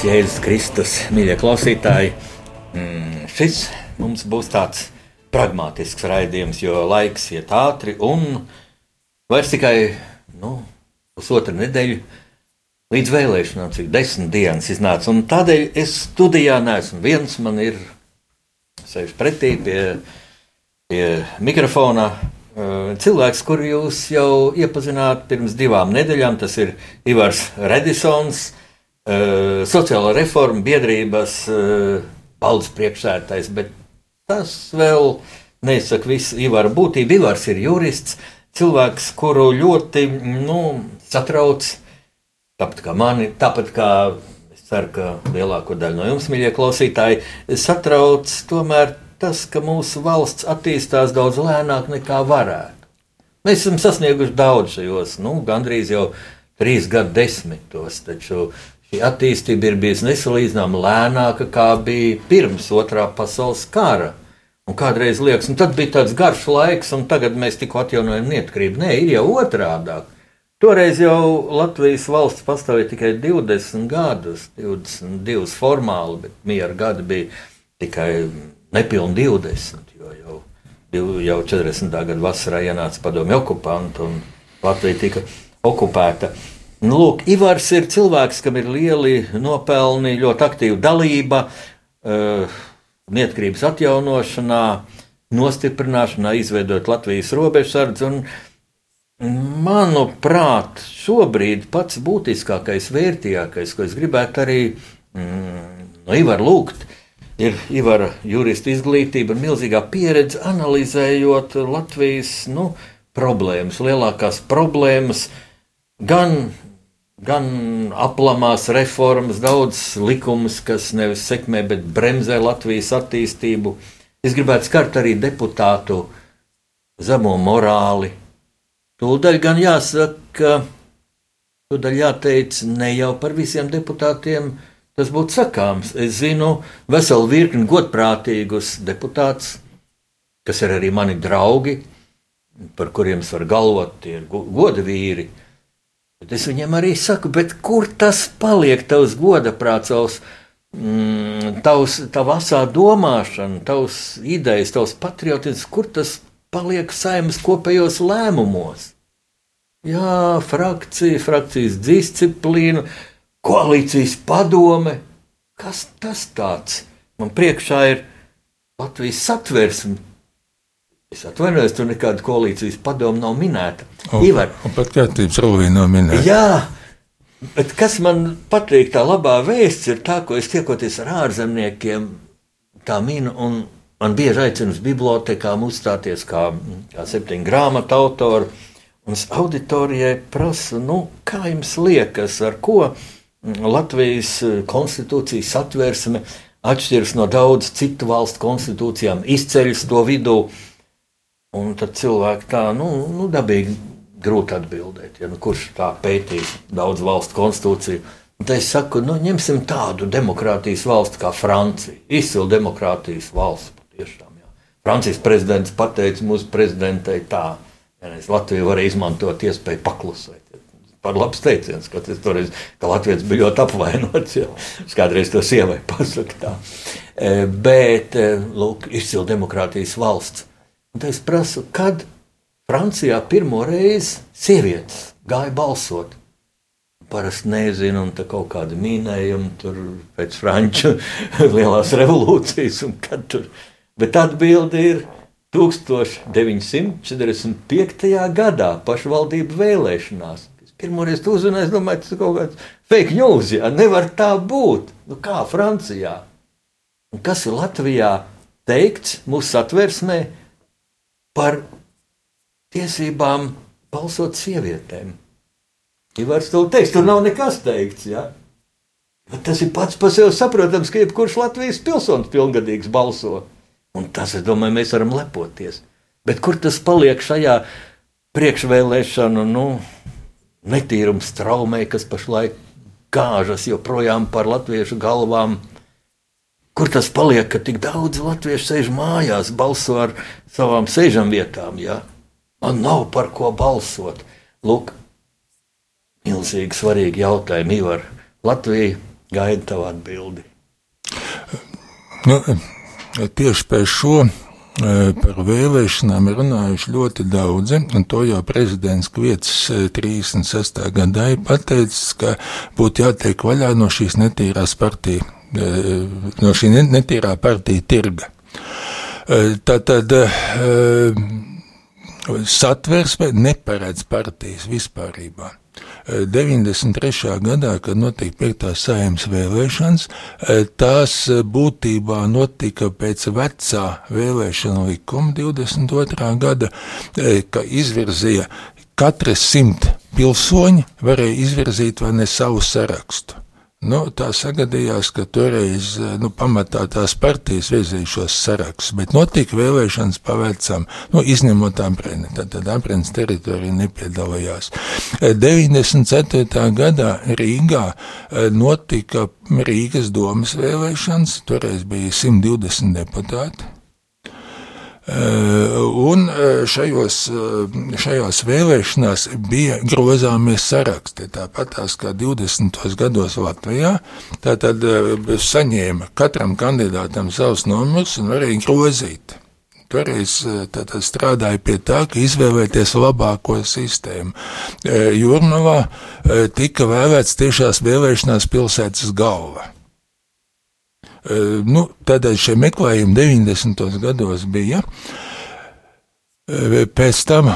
Slavēts Jēzus Kristus, mīļie klausītāji. Mm, šis mums būs tāds pragmatisks raidījums, jo laiks iet ātri un vairs tikai nu, pusotra nedēļa līdz vēlēšanām, cik desmit dienas iznāca. Un tādēļ es studijā neesmu viens, man ir sēž pretī pie, pie mikrofona. uh, Cilvēks, kuru jūs jau iepazināt pirms divām nedēļām, tas ir Ivars Redisons, uh, sociālo reformu biedrības valdes priekšsēdētājs, bet tas vēl nesaka visu Ivara būtību. Ivars ir jurists, cilvēks, kuru ļoti nu, satrauc Tāpat kā mani, tāpat kā ceru, ka lielāko daļu no jums, mīļie klausītāji, satrauc tomēr tas, ka mūsu valsts attīstās daudz lēnāk nekā varētu. Mēs esam sasnieguši daudz šajos, nu, gandrīz jau trīs gadu desmitos, taču šī attīstība ir bijusi nesalīdzināma lēnāka, kā bija pirms otrā pasaules kara. Un kādreiz liekas, nu, tad bija tāds garš laiks, un tagad mēs tikko atjaunojam neatkarību. Nē, ir jau otrādāk. Toreiz jau Latvijas valsts pastāvēja tikai 20 gadus, 22 formāli, bet miera gadi bija tikai nepilni 20. Jo jau, jau 40. gada vasarā ienāca padomju okupanti un Latvija tika okupēta. Nu, lūk, Ivars ir cilvēks, kam ir lieli nopelni, ļoti aktīva dalība uh, neatkarības atjaunošanā, nostiprināšanā, izveidot Latvijas robežsardzi. Manuprāt, šobrīd pats būtiskākais, vērtīgākais, ko es gribētu arī mm, no Ivara lūgt, ir Ivara jurista izglītība un milzīgā pieredze analizējot Latvijas nu, problēmas, lielākās problēmas, gan, gan aplamās reformas, daudz likumus, kas nevis sekmē, bet bremzē Latvijas attīstību. Es gribētu skart arī deputātu zemo morāli, Tūdaļ gan jāsaka, tūdaļ jāteic ne jau par visiem deputātiem. Tas būtu sakāms. Es zinu veselu virkni godprātīgus deputātus, kas ir arī mani draugi, par kuriem es varu galvot, tie ir goda vīri. Bet es viņiem arī saku, kur tas paliek, tavs goda prāts, mm, tavs, tavs asā domāšana, tavs idejas, tavs patriotisms, kur tas paliek saimnes kopējos lēmumos. Jā, frakcija, frakcijas disciplīna, koalīcijas padome. Kas tas tāds? Man priekšā ir Latvijas satversme. Es atvainojos, tur nekāda koalīcijas padoma nav minēta. Un, Ivar, un pat kārtības rūvī nav minēta. Jā, bet kas man patīk, tā labā vēsts ir tā, ko es tiekoties ar ārzemniekiem, tā minu, un man bieži aicina uz bibliotekām uzstāties kā, kā septiņu grāmatu autoru. Un auditorijai prasu, nu, kā jums liekas, ar ko Latvijas eh, konstitūcijas satversme atšķiras no daudz citu valstu konstitūcijām, izceļas to vidū. Un tad cilvēki tā, nu, nu dabīgi grūti atbildēt, ja, nu, kurš tā pētīs daudz valstu konstitūciju. Tad es saku, nu, ņemsim tādu demokrātijas valsti kā Francija. Izcila demokrātijas valsts patiešām. Jā. Francijas prezidents pateica mūsu prezidentei tā, Latvija varēja izmantot iespēju paklusēt. Par labs teiciens, ka tas toreiz, ka Latvijas bija ļoti apvainots. Ja. Es kādreiz to sievai pasaku tā. E, bet, e, lūk, izcila demokrātijas valsts. Un es prasu, kad Francijā pirmo reizi sievietes gāja balsot. Parasti nezinu, un tā kaut kāda minējuma tur pēc Franču lielās revolūcijas, un kad tur. Bet atbildi ir 1945. gadā pašvaldību vēlēšanās. Pirmoreiz to uzzināju, es domāju, tas ir kaut kāds fake news. Jā, nevar tā būt. Nu, kā Francijā? Un kas ir Latvijā teikts mūsu satversmē? Par tiesībām balsot sievietēm. Ivars to teiks, tur nav nekas teikts. Ja? Bet tas ir pats par sevi saprotams, ka jebkurš Latvijas pilsonis pilngadīgs balso. Un tas, es domāju, mēs varam lepoties. Bet kur tas paliek šajā priekšvēlēšanu nu, netīrums traumē, kas pašlaik gāžas joprojām par latviešu galvām? Kur tas paliek, ka tik daudz latviešu sēž mājās, balso ar savām sēžam vietām? Ja? Man nav par ko balsot. Lūk, milzīgi svarīgi jautājumi. Ivar, Latvija gaida tavu atbildi. Nu, tieši pēc šo e, par vēlēšanām runājuši ļoti daudzi, un to jau prezidents Kvietis 36. E, gadā ir pateicis, ka būtu jātiek vaļā no šīs netīrās partija, e, no šī netīrā partija tirga. Tātad satversme neparedz partijas vispārībā. 93. gadā, kad notika 5. saimnes vēlēšanas, tās būtībā notika pēc vecā vēlēšana likuma 22. gada, ka izvirzīja katrs simt pilsoņi varēja izvirzīt vai ne savu sarakstu. Nu, tā sagadījās, ka toreiz nu, pamatā tās partijas virzīja šos sarakstus, bet notika vēlēšanas pavērcam, nu, izņemot Ampreni, tad, tad Amprenes teritorija nepiedalījās. 94. gadā Rīgā eh, notika Rīgas domas vēlēšanas, toreiz bija 120 deputāti. Eh, un eh, šajos, eh, šajās vēlēšanās bija grozāmies saraksti, tāpat tās kā 20. gados Latvijā. Tātad saņēma katram kandidātam savus numurus un varēja grozīt. Toreiz strādāja pie tā, ka izvēlēties labāko sistēmu. Jūrmavā tika vēlēts tiešās vēlēšanās pilsētas galva. Nu, tādēļ šie meklējumi 90. gados bija. Pēc tam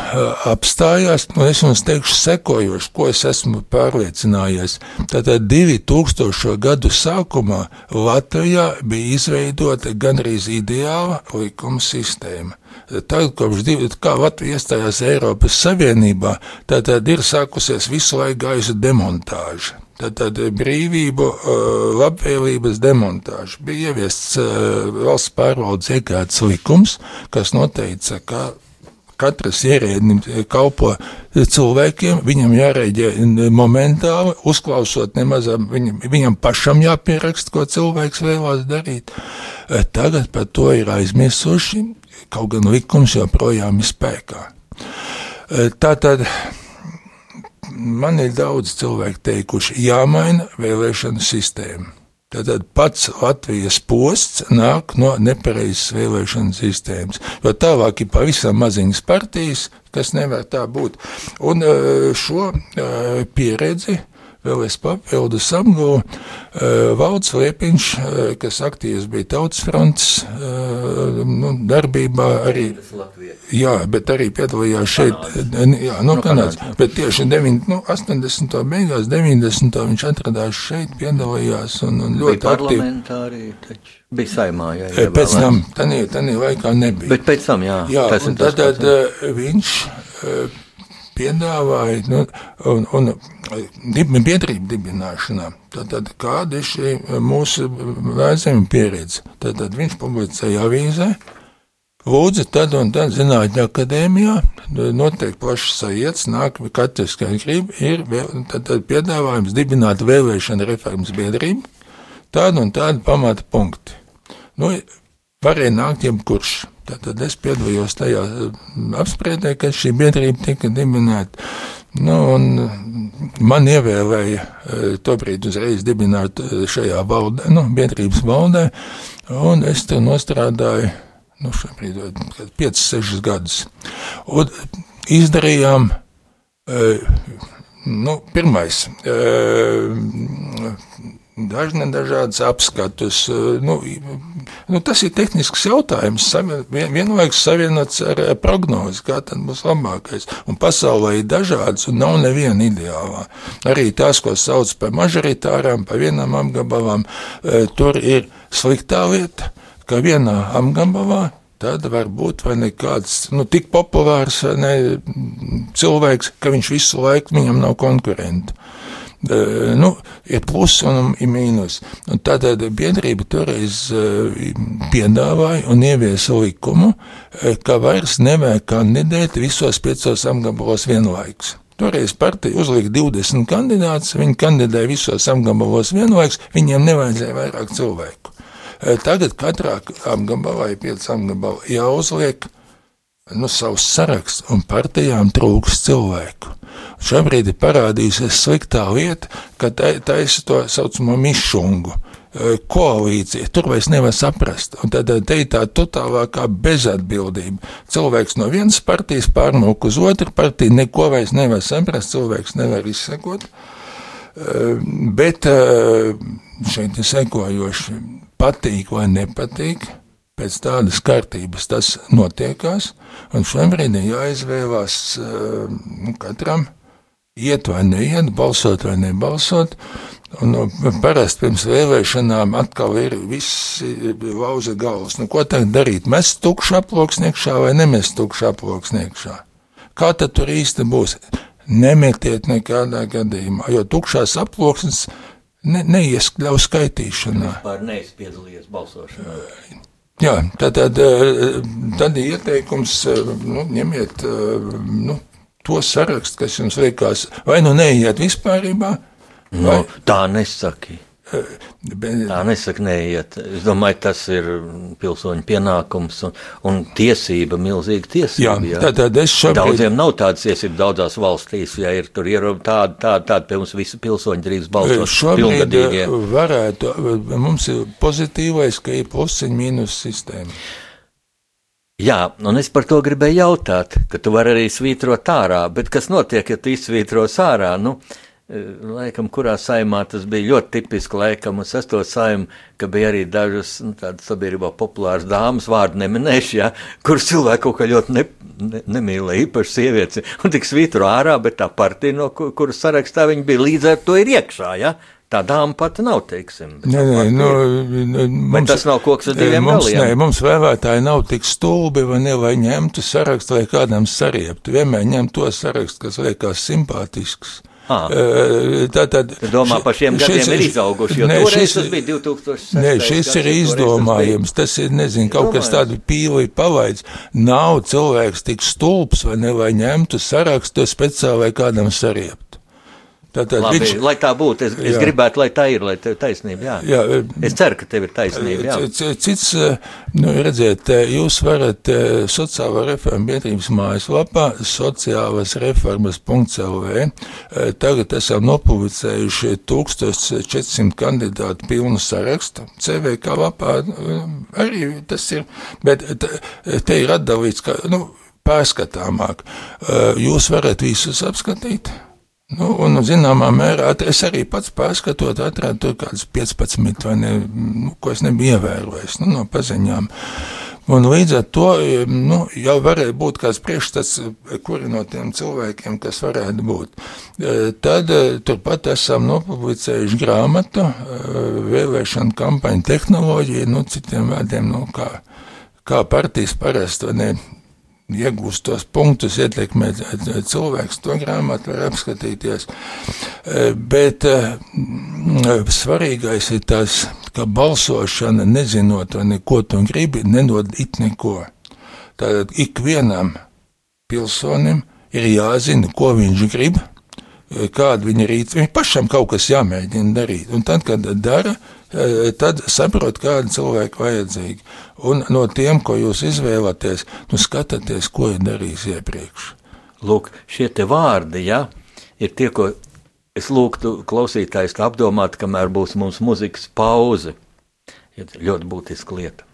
apstājās, un es jums teikšu sekojoši, ko es esmu pārliecinājies. Tātad 2000. gadu sākumā Latvijā bija izveidota gandrīz ideāla likuma sistēma. Tagad, kopš divi, kā Latvija iestājās Eiropas Savienībā, tad ir sākusies visu laiku gaisa demontāža. Tātad brīvību, labvēlības demontāža bija ieviests valsts pārvaldes iekārtas likums, kas noteica, ka katrs ierēdnis kalpo cilvēkiem, viņam jārēģē momentāli, uzklausot nemazam, viņam, viņam pašam jāpieraksta, ko cilvēks vēlās darīt. Tagad par to ir aizmirsuši, kaut gan likums joprojām ir spēkā. Tātad man ir daudz cilvēku teikuši, jāmaina vēlēšanu sistēma. Tātad pats Latvijas posts nāk no nepareizas vēlēšanu sistēmas, jo tālāk ir pavisam maziņas partijas, kas nevar tā būt. Un eh, šo eh, pieredzi vēl es papildus apguvu uh, Valds Liepiņš, uh, kas aktīvs bija Tautas fronts uh, nu, darbībā arī. Jā, bet arī piedalījās šeit, jā, no, no Kanādas, bet tieši 9, nu, 80. beigās, 90. viņš atradās šeit, piedalījās un, un ļoti aktīvi. Taču. Bija saimā, jā. jā pēc tam, tanī, tanī laikā nebija. Bet pēc tam, jā. Jā, un tad, tad viņš piedāvāja, nu, un, un biedrību dibināšanā. Tātad, kāda ir šī mūsu vēzēma pieredze? Tātad viņš publicēja avīzē, lūdzu, tad un tad zinātņu akadēmijā, notiek plašs sajets, nāk katrs, kā grib, ir tad, tad piedāvājums dibināt vēlēšana reformas biedrību, tādu un tādu pamata punkti. Nu, varēja nākt jebkurš. Tad es piedalījos tajā apspriedē, kad šī biedrība tika dibināta. Nu, man ievēlēja eh, tobrīd uzreiz dibināt eh, šajā valdē, nu, biedrības valdē, un es tur nostrādāju, nu, šobrīd 5-6 gadus. Un izdarījām, eh, nu, pirmais, dažne dažādas apskatus. Eh, nu, nu, tas ir tehnisks jautājums. Vienlaikus savienots ar prognozi, kā tad būs labākais. Un pasaulē ir dažādas un nav neviena ideālā. Arī tās, ko sauc par mažoritārām, pa vienam apgabalam, eh, tur ir sliktā lieta, ka vienā apgabalā tad var būt kāds nu, tik populārs ne, cilvēks, ka viņš visu laiku viņam nav konkurenta. Nu, ir pluss un ir mīnus. Un tātad biedrība toreiz piedāvāja un ieviesa likumu, ka vairs nevajag kandidēt visos piecos apgabalos vienlaikus. Toreiz partija uzlika 20 kandidātus, viņi kandidēja visos apgabalos vienlaikus, viņiem nevajadzēja vairāk cilvēku. Tagad katrā apgabalā ir pieci apgabali jāuzliek nu, savs saraksts, un partijām trūks cilvēku. Šobrīd ir parādījusies sliktā lieta, ka taisa to saucamo mišungu koalīcija. Tur vairs nevar saprast. Un tad te ir tā totālākā bezatbildība. Cilvēks no vienas partijas pārmūk uz otru partiju, neko vairs nevar saprast, cilvēks nevar izsekot. Bet šeit ir sekojoši patīk vai nepatīk, pēc tādas kārtības tas notiekās, un šobrīd ir jāizvēlās eh, nu, katram iet vai neiet, balsot vai nebalsot. Un, nu, parasti pirms vēlēšanām atkal ir visi lauza galvas. Nu, ko tagad darīt? Mest tukšu aploksniekšā vai nemest tukšu aploksniekšā? Kā tad tur īsti būs? Nemetiet nekādā gadījumā, jo tukšās aploksnes ne, neieskļauj skaitīšanā. Vispār neizpiedalījies balsošanā. Jā, tad, tad, tad ieteikums, eh, nu, ņemiet eh, nu, to sarakstu, kas jums liekas, vai nu neiet vispārībā. Vai... No, tā nesaki. Tā nesaka, neiet. Es domāju, tas ir pilsoņu pienākums un, un tiesība, milzīga tiesība. Jā, jā. Tā, es šobrīd... Daudziem nav tādas tiesības daudzās valstīs, ja ir tur ir tāda, tāda, tāda pie mums visi pilsoņi drīz balsot. Šobrīd varētu, mums ir pozitīvais, ka ir plusiņu mīnus sistēma. Jā, un es par to gribēju jautāt, ka tu vari arī svītrot ārā, bet kas notiek, ja tu izsvītros ārā? Nu, uh, Laikam, kurā saimā tas bija ļoti tipiski, laikam, un sesto saimu, ka bija arī dažas nu, tādas sabiedrībā populāras dāmas, vārdu neminēšu, ja, kuras cilvēku kaut kā ļoti ne, ne, nemīlēja, īpaši sievietes, un tik svītru ārā, bet tā partija, no kuras sarakstā viņi bija līdz ar to ir iekšā, ja. Tā dāma pati nav, teiksim. Nē, nē, nu, mums, Bet tas nav koks ar diviem mums, galiem. Nē, mums vēlētāji nav tik stulbi, vai ne, lai ņemtu sarakstu, vai kādam sarieptu. Vienmēr ņem to sarakstu, kas liekas simpātisks. Ah. Tā tad domā par šiem gadiem šis, ir izauguši, jo ne, šis, tas bija 2006. Nē, šis ir izdomājums, tas ir, nezinu, kaut kas tādu pīli palaids. Nav cilvēks tik stulbs, vai ne, lai ņemtu sarakstu speciāli, kādam sariept. Tātad Labi, viņš, lai tā būtu, es, jā. es gribētu, lai tā ir, lai tev ir taisnība. Jā. Jā, es ceru, ka tev ir taisnība. Jā. Cits, nu, redziet, jūs varat sociālo reformu biedrības mājaslapā sociālas reformas.lv. Tagad esam nopublicējuši 1400 kandidātu pilnu sarakstu. CVK lapā arī tas ir, bet te ir atdalīts, ka, nu, pārskatāmāk. Jūs varat visus apskatīt. Nu, un, zināmā mērā, es arī pats pārskatot, atradu tur kādas 15, vai ne, nu, ko es nebiju ievērojis nu, no paziņām. Un līdz ar to nu, jau varēja būt kāds priekšstats, kuri no tiem cilvēkiem, kas varētu būt. E, tad e, turpat esam nopublicējuši grāmatu vēlēšana kampaņu tehnoloģiju, nu, citiem vārdiem, nu, kā, kā partijas parasti ne, iegūst tos punktus, ietekmē cilvēks, to grāmatu var apskatīties. E, bet e, svarīgais ir tas, ka balsošana, nezinot, neko tu gribi, nedod it neko. Tātad ikvienam pilsonim ir jāzina, ko viņš grib, kāda viņa rīcība. Viņam pašam kaut kas jāmēģina darīt. Un tad, kad dara, tad saprot, kāda cilvēka vajadzīga. Un no tiem, ko jūs izvēlaties, nu skatieties, ko ir darījis iepriekš. Lūk, šie vārdi, ja, ir tie, ko es lūgtu klausītājs apdomāt, kamēr būs mums muzikas pauze. Ir ļoti būtiska lieta.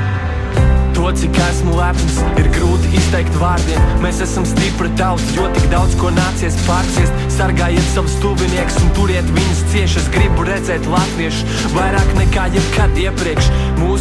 To, cik esmu lepns, ir grūti izteikt vārdiem. Mēs esam stipri tauta, jo tik daudz ko nācies pārciest. Sargājiet savus tuviniekus un turiet viņus cieši. Es gribu redzēt latviešu vairāk nekā jebkad iepriekš. Mūsu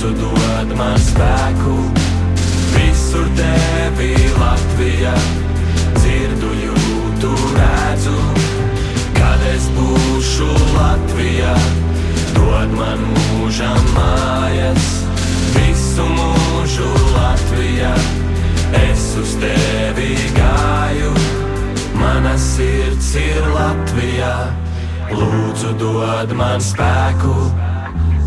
lūdzu, dod man spēku. Visur tevi Latvijā, dzirdu, jūtu, redzu, kad es būšu Latvijā. Dod man mūžam mājas, visu mūžu Latvijā. Es uz tevi gāju, mana sirds ir Latvijā. Lūdzu, dod man spēku,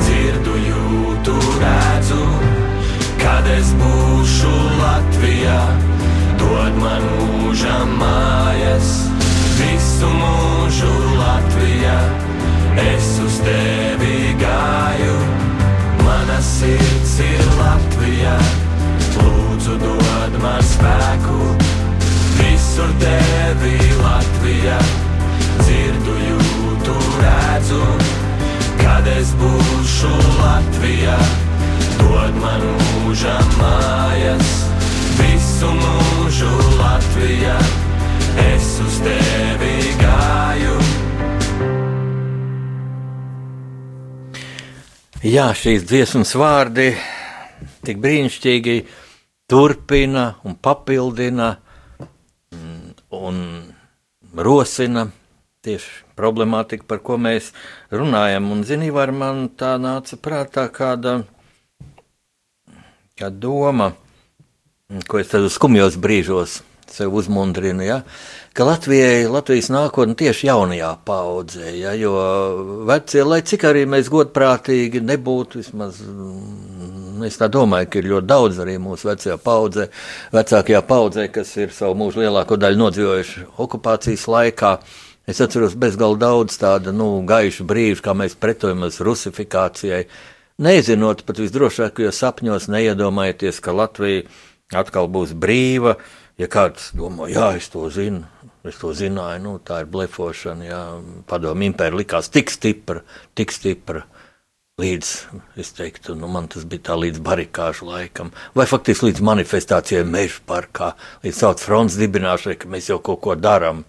dzirdu, jūtu, redzu, kad es būšu Latvijā. Dod man mūžam mājas, visu mūžu Latvijā. Es uz tevi gāju, mana sirds ir Latvijā. Lūdzu, dod man spēku, visur tevi Latvijā. Dzirdu, jūtu, redzu, kad es būšu Latvijā. Dod man mūžam mājas, visu mūžu Latvijā. Es uz tevi gāju. Jā, šīs dziesmas vārdi tik brīnišķīgi turpina un papildina mm, un rosina tieši problemātiku, par ko mēs runājam. Un, zini, var man tā nāca prātā kāda, kāda doma, ko es tādos skumjos brīžos sev uzmundrinu, ja? ka Latvijai, Latvijas nākotne tieši jaunajā paudzē, ja? jo vecie, lai cik arī mēs godprātīgi nebūtu, vismaz mm, es tā domāju, ka ir ļoti daudz arī mūsu vecajā paudzē, vecākajā paudzē, kas ir savu mūžu lielāko daļu nodzīvojuši okupācijas laikā. Es atceros bezgalīgi daudz tādu nu, gaišu brīžu, kā mēs pretojamies rusifikācijai, nezinot pat visdrošākajos sapņos, neiedomājieties, ka Latvija atkal būs brīva. Ja kāds domā, jā, es to zinu, es to zināju, nu, tā ir blefošana. Jā, padomu impērija likās tik stipra, tik stipra. Līdz, es teiktu, nu, man tas bija tā līdz barikāžu laikam, vai faktiski līdz manifestācijai meža parkā, līdz sauc fronts dibināšanai, ka mēs jau kaut ko darām.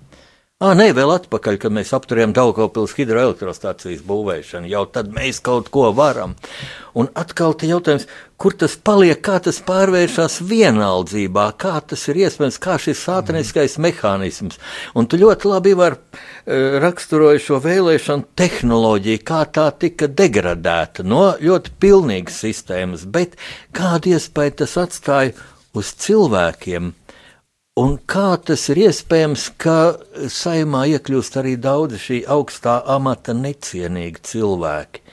Ah, nē, vēl atpakaļ, kad mēs apturējām Daugopils hidroelektrostācijas būvēšanu, jau tad mēs kaut ko varam. Un atkal te jautājums, kur tas paliek, kā tas pārvēršas vienaldzībā, kā tas ir iespējams, kā šis sātaniskais mehānisms. Un tu ļoti labi vari uh, raksturoji šo vēlēšanu tehnoloģiju, kā tā tika degradēta no ļoti pilnīgas sistēmas, bet kādu iespēju tas atstāja uz cilvēkiem. Un kā tas ir iespējams, ka saimā iekļūst arī daudzi šī augstā amata necienīgi cilvēki?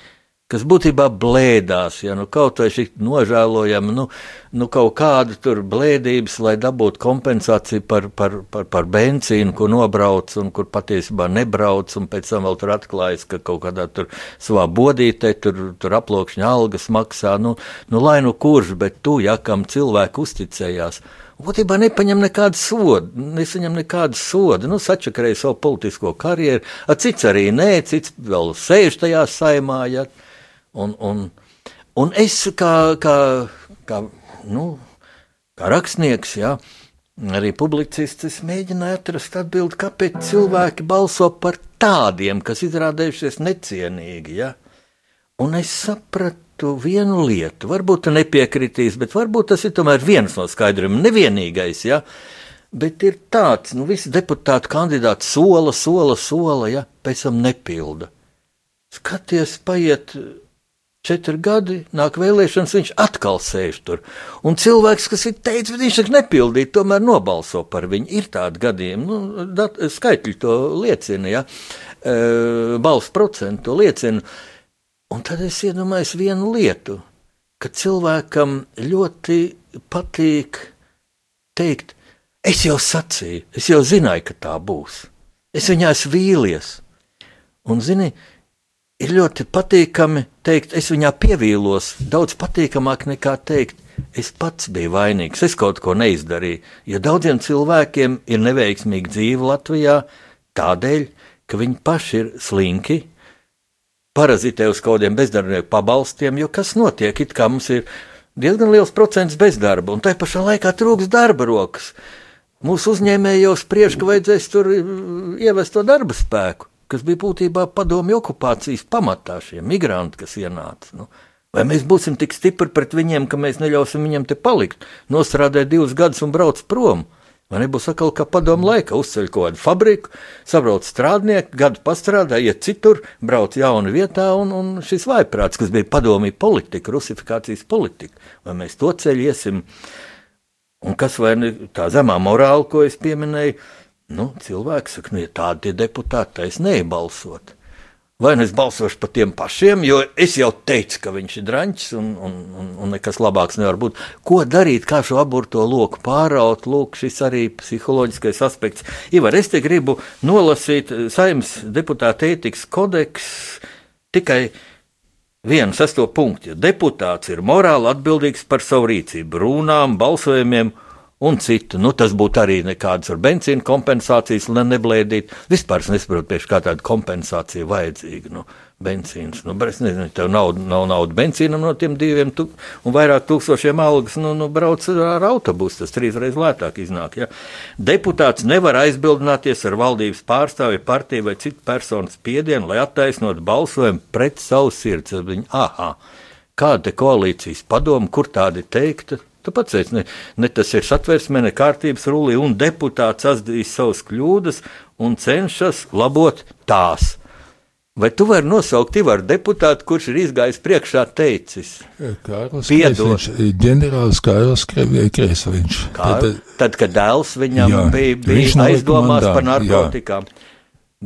Kas būtībā blēdās, ja nu kaut vai šī nožēlojama, nu, nu kaut kāda tur blēdības, lai dabūtu kompensāciju par, par, par, par benzīnu, ko nobrauc un kur patiesībā nebrauc, un pēc tam vēl tur atklājas, ka kaut kādā tur savā bodītē tur, tur aplokšņa algas maksā, nu, nu lai nu kurš, bet tu, ja kam cilvēku uzticējās, Būtībā nepaņem nekādu sodu, nesaņem nekādu sodu. Nu, sačakarēja savu politisko karjeru, cits arī nē, cits vēl sēž tajā saimā. Ja. Un, un, un es kā, kā, kā, nu, kā rakstnieks, jā, arī publicists, mēģināju atrast atbildi, kāpēc cilvēki balso par tādiem, kas izrādījušies necienīgi. Ja? Un es sapratu vienu lietu, varbūt tu nepiekritīs, bet varbūt tas ir tomēr viens no skaidrojumiem, nevienīgais. Ja? Bet ir tāds, nu, visi deputāti kandidāti sola, sola, sola, ja pēc tam nepilda. Skaties, paiet Četri gadi, nāk vēlēšanas, viņš atkal sēž tur. Un cilvēks, kas ir teicis, viņš ir nepildījis, tomēr nobalso par viņu. Ir tādi gadījumi, nu, dat, skaitļi to liecina, ja? e, balss procentu to liecina. Un tad es iedomājos vienu lietu, ka cilvēkam ļoti patīk teikt, es jau sacīju, es jau zināju, ka tā būs. Es viņā esmu vīlies. Un, zini, ir ļoti patīkami teikt, es viņā pievīlos. Daudz patīkamāk nekā teikt, es pats biju vainīgs, es kaut ko neizdarīju. Jo daudziem cilvēkiem ir neveiksmīga dzīve Latvijā tādēļ, ka viņi paši ir slinki, parazitē uz kaut kādiem bezdarbnieku pabalstiem, jo kas notiek? It kā mums ir diezgan liels procents bezdarba, un tai pašā laikā trūks darba rokas. Mūsu uzņēmēji jau spriež, ka vajadzēs tur ievest to darba spēku kas bija būtībā padomju okupācijas pamatā, šie migranti, kas ienāca. Nu, vai mēs būsim tik stipri pret viņiem, ka mēs neļausim viņiem te palikt, nostrādāt divus gadus un braukt prom? Vai nebūs atkal kā padomu laika, uzceļ kaut kādu fabriku, sabrauc strādnieki, gadu pastrādā, iet citur, brauc jaunu vietā, un, un šis vaiprāts, kas bija padomju politika, rusifikācijas politika, vai mēs to ceļu iesim? Un kas vai ne tā zemā morāla, ko es pieminēju, Nu, cilvēks saka, nu, ja tādi deputāti, tad es neiebalsotu. Vai nu es balsošu par tiem pašiem, jo es jau teicu, ka viņš ir drāņķis un, un, un, un nekas labāks nevar būt. Ko darīt, kā šo aburto loku pāraut? Lūk, šis arī psiholoģiskais aspekts. Ivar, es te gribu nolasīt saimnes deputāta ētikas kodeks tikai vienu sesto punktu. Deputāts ir morāli atbildīgs par savu rīcību, runām, balsojumiem un citu. Nu, tas būtu arī nekādas ar benzīna kompensācijas, lai neblēdītu. Vispār es nesaprotu, kā tāda kompensācija vajadzīga. Nu, benzīns. Nu, es nezinu, tev nav, nav naudas benzīnam no tiem diviem tuk, un vairāk tūkstošiem algas. Nu, nu, brauc ar autobusu, tas trīsreiz lētāk iznāk. Ja? Deputāts nevar aizbildināties ar valdības pārstāvi, partiju vai citu personu spiedienu, lai attaisnotu balsojumu pret savu sirds. Viņa, aha, kāda koalīcijas padoma, kur tādi teikta? Tu pats teici, ne, ne tas ir satversme, ne kārtības rullī, un deputāts atzīst savas kļūdas un cenšas labot tās. Vai tu vari nosaukt Ivaru deputātu, kurš ir izgājis priekšā teicis? Kārlis Piedod. Ģenerālis Kārlis Kreisoviņš. Kā, tad, tad, kad dēls viņam jā, bija, bija aizdomās par narkotikām. Jā.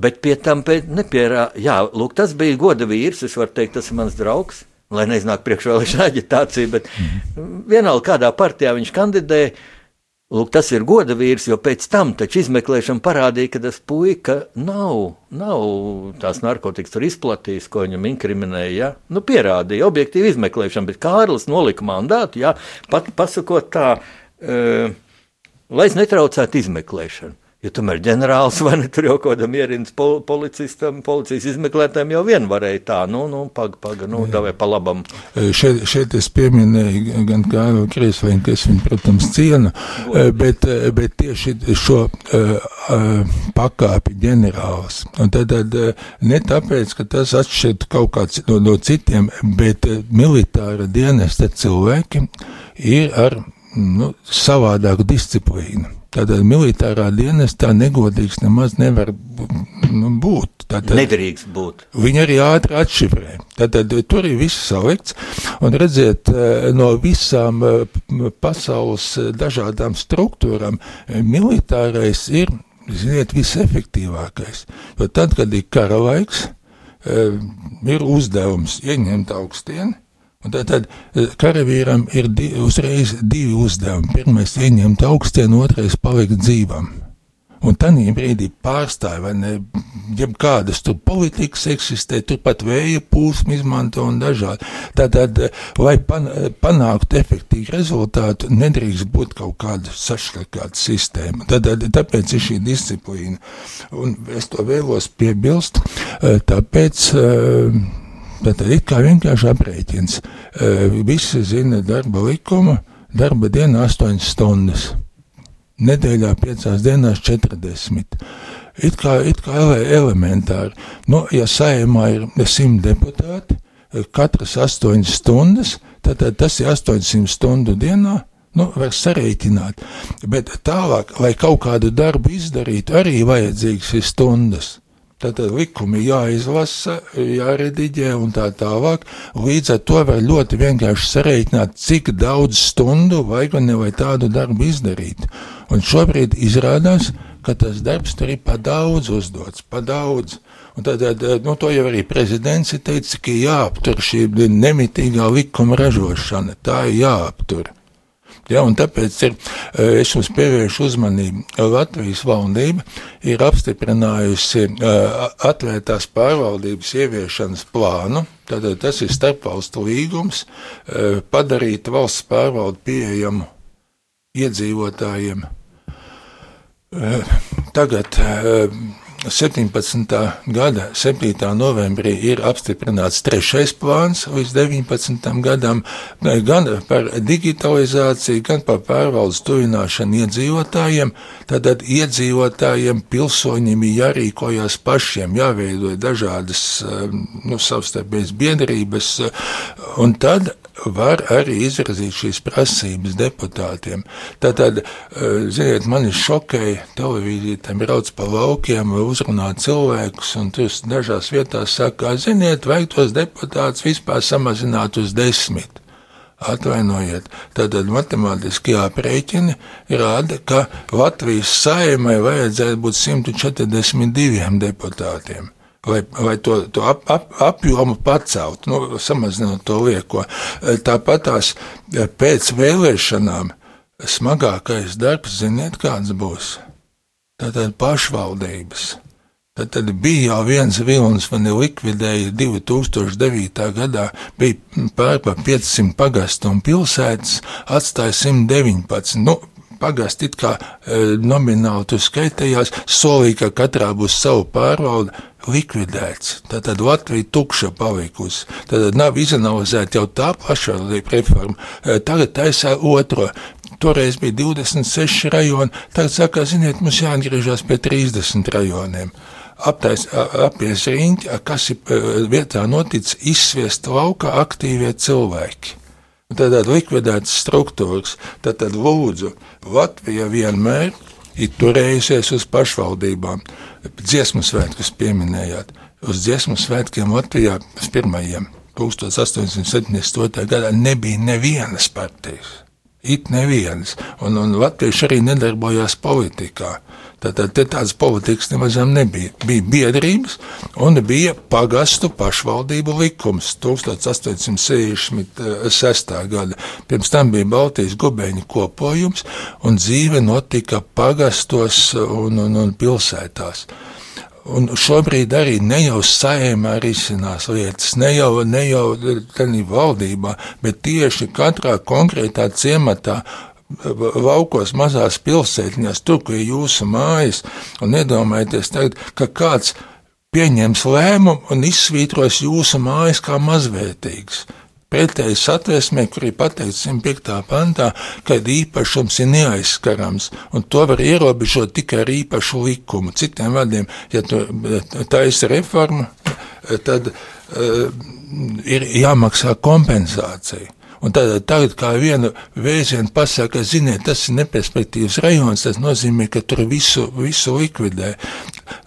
Bet pie tam nepierā, jā, lūk, tas bija goda vīrs, es varu teikt, tas ir mans draugs lai neiznāk priekšvēlēšana aģitācija, bet vienalga kādā partijā viņš kandidēja. Lūk, tas ir goda vīrs, jo pēc tam izmeklēšana parādīja, ka tas puika nav, nav tās narkotikas izplatījis, ko viņam inkriminēja. Ja? Nu, pierādīja objektīvi izmeklēšana, bet Kārlis nolika mandātu, ja? pat pasakot tā, e, lai es netraucētu izmeklēšanu. Ja tomēr ģenerālis vai ne tur jau kaut kādam ierindus pol policistam, policijas izmeklētājiem jau vien varēja tā, nu, nu paga, paga, nu, davai pa labam. Šeit, šeit es pieminēju gan Kārlu Kriesveinu, kas viņu, protams, cienu, bet, bet tieši šo uh, pakāpi ģenerālis. Tad, tad ne tāpēc, ka tas atšķirt kaut kāds no, no citiem, bet militāra dienesta cilvēki ir ar nu, savādāku disciplīnu. Tātad militārā dienestā negodīgs nemaz nevar nu, būt. Tātad, Nedrīkst būt. Viņi arī ātri atšifrē. Tātad tur ir viss salikts, un redziet, eh, no visām eh, pasaules eh, dažādām struktūrām militārais ir, ziniet, visefektīvākais. Jo tad, kad ir kara laiks, ir uzdevums ieņemt augstieni, Un tad, tad e, karavīram ir di, uzreiz divi uzdevumi. Pirmais - ieņemt augstienu, otrais - palikt dzīvam. Un tādā brīdī pārstāja, vai ne, jebkādas tur politikas eksistē, turpat vēja pūsmu izmanto un dažādi. Tātad, e, lai pan, e, panāktu efektīvu rezultātu, nedrīkst būt kaut kāda sašķelkāta sistēma. Tātad, tāpēc ir šī disciplīna. Un es to vēlos piebilst, tāpēc. Uh, Bet ir kā vienkārši aprēķins. Visi zina darba likumu, darba diena 8 stundas, nedēļā 5 dienās 40. It kā, it kā elementāri. Nu, ja saimā ir 100 deputāti, katras 8 stundas, tad, tad tas ir 800 stundu dienā. Nu, var sarēķināt, bet tālāk, lai kaut kādu darbu izdarītu, arī vajadzīgs ir stundas. Tātad likumi jāizlasa, jārediģē un tā tālāk. Līdz ar to var ļoti vienkārši sareiķināt, cik daudz stundu vajag un nevajag tādu darbu izdarīt. Un šobrīd izrādās, ka tas darbs tur ir pa daudz uzdots, pa daudz. Un tad, nu, to jau arī prezidents teica, ka jāaptur šī nemitīgā likuma ražošana, tā ir jāaptur. Ja, tāpēc ir, eh, es jums pievēršu uzmanību. Latvijas valdība ir apstiprinājusi eh, atvērtās pārvaldības ieviešanas plānu. Tātad tas ir starpvalstu līgums eh, padarīt valsts pārvaldu pieejamu iedzīvotājiem. Tagad 17. gada 7. novembrī ir apstiprināts trešais plāns līdz 19. gadam, gan par digitalizāciju, gan par pārvaldes tuvināšanu iedzīvotājiem. Tātad iedzīvotājiem, pilsoņiem jārīkojas pašiem, jāveido dažādas nu, savstarpējas biedrības, un tad var arī izrazīt šīs prasības deputātiem. Tātad, eh, ziniet, mani šokēja televīzija, tam brauc pa laukiem, uzrunā cilvēkus, un tur dažās vietās saka, ziniet, vajag tos deputātus vispār samazināt uz desmit. Atvainojiet, tātad matemātiski aprēķini rāda, ka Latvijas saimai vajadzētu būt 142 deputātiem lai, lai to, to ap, ap, apjomu paceltu, nu, samazinot to lieko. Tāpat tās pēc vēlēšanām smagākais darbs, ziniet, kāds būs? Tātad pašvaldības. Tad, tad bija jau viens vilnis, man likvidēja 2009. gadā, bija pār pa 500 pagastu un pilsētas, atstāja 119. Nu, pagasti it kā e, nomināli tur skaitījās, solīja, ka katrā būs savu pārvaldu, likvidēts. Tātad Latvija tukša palikusi. Tad nav izanalizēta jau tā pašvaldība reforma. E, tagad taisā otro. Toreiz bija 26 rajoni, tagad saka, ziniet, mums jāatgriežas pie 30 rajoniem. Aptais, apies riņķi, kas ir e, vietā noticis, izsviest laukā aktīvie cilvēki. Tātad likvidētas struktūras, tad lūdzu, Latvija vienmēr ir turējusies uz pašvaldībām. Dziesmu svētkus pieminējāt. Uz dziesmu svētkiem Latvijā pirmajiem 1872. gadā nebija nevienas partijas. It nevienas, un, un latvieši arī nedarbojās politikā. Tātad tādas politikas nemaz nebija. Bija biedrības un bija pagastu pašvaldību likums 1866. gada. Pirms tam bija Baltijas gubeņu kopojums un dzīve notika pagastos un, un, un pilsētās. Un šobrīd arī ne jau saimā risinās lietas, ne jau, ne jau tādā valdībā, bet tieši katrā konkrētā ciematā laukos, mazās pilsētiņās, tur, kur ir jūsu mājas, un iedomājieties tagad, ka kāds pieņems lēmumu un izsvītros jūsu mājas kā mazvērtīgas. Pretēji satversmē, kur ir pateikts 105. pantā, ka īpašums ir neaizskarams, un to var ierobežot tikai ar īpašu likumu. Citiem vārdiem, ja tu taisi reformu, tad uh, ir jāmaksā kompensācija. Un tad, tagad, kā viena vēziena pasaka, ziniet, tas ir neperspektīvs rajons, tas nozīmē, ka tur visu, visu likvidē.